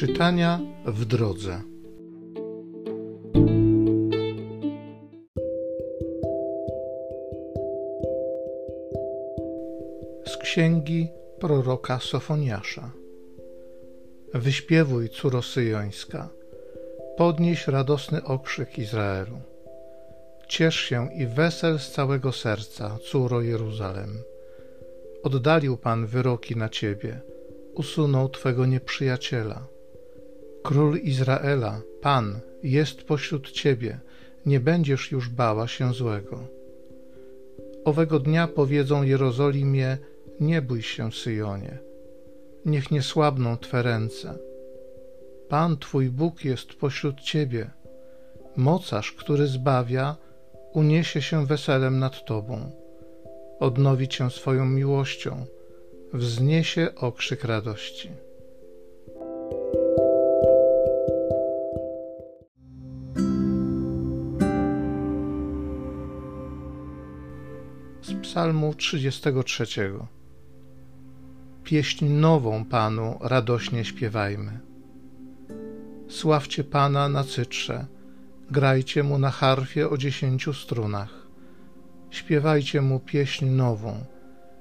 Czytania w drodze. Z księgi proroka Sofoniasza. Wyśpiewuj, córo syjońska, podnieś radosny okrzyk Izraelu. Ciesz się i wesel z całego serca, córo Jeruzalem. Oddalił Pan wyroki na ciebie, usunął twego nieprzyjaciela. Król Izraela, Pan, jest pośród ciebie, nie będziesz już bała się złego. Owego dnia powiedzą Jerozolimie, nie bój się, Syjonie. Niech nie słabną Twe ręce. Pan Twój Bóg jest pośród Ciebie. Mocarz, który zbawia, uniesie się weselem nad Tobą. Odnowi Cię swoją miłością, wzniesie okrzyk radości. Z Psalmu 33 Pieśń nową Panu radośnie śpiewajmy. Sławcie Pana na cytrze, grajcie Mu na harfie o dziesięciu strunach. Śpiewajcie Mu pieśń nową,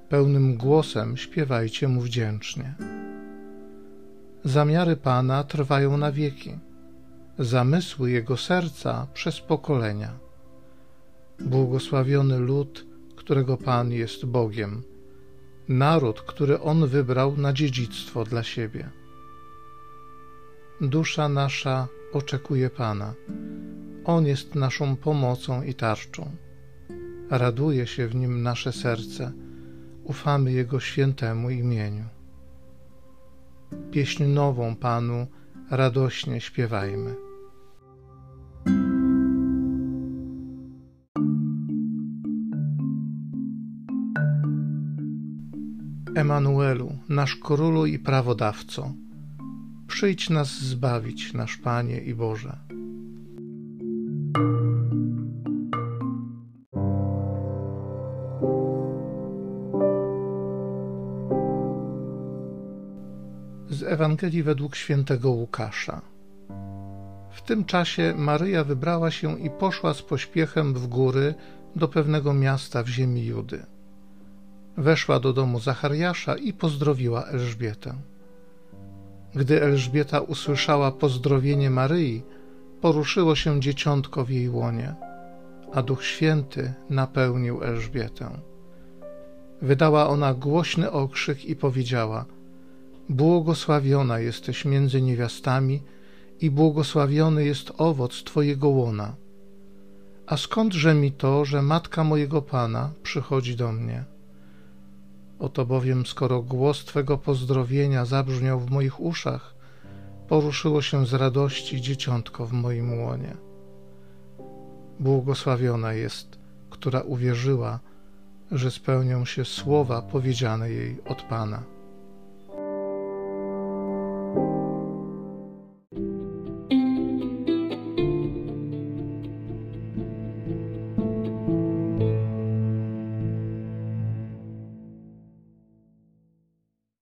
pełnym głosem śpiewajcie Mu wdzięcznie. Zamiary Pana trwają na wieki, zamysły Jego serca przez pokolenia. Błogosławiony lud, którego Pan jest Bogiem, naród, który On wybrał na dziedzictwo dla siebie. Dusza nasza oczekuje Pana. On jest naszą pomocą i tarczą. Raduje się w nim nasze serce, ufamy Jego świętemu imieniu. Pieśń nową Panu radośnie śpiewajmy. Emanuelu, nasz królu i prawodawco, przyjdź nas zbawić, nasz Panie i Boże. Z Ewangelii według świętego Łukasza. W tym czasie Maryja wybrała się i poszła z pośpiechem w góry do pewnego miasta w ziemi Judy weszła do domu Zachariasza i pozdrowiła Elżbietę. Gdy Elżbieta usłyszała pozdrowienie Maryi, poruszyło się dzieciątko w jej łonie, a Duch Święty napełnił Elżbietę. Wydała ona głośny okrzyk i powiedziała: Błogosławiona jesteś między niewiastami i błogosławiony jest owoc Twojego łona. A skądże mi to, że matka mojego Pana przychodzi do mnie? Oto bowiem, skoro głos Twego pozdrowienia zabrzmiał w moich uszach, poruszyło się z radości dzieciątko w moim łonie. Błogosławiona jest, która uwierzyła, że spełnią się słowa powiedziane jej od Pana.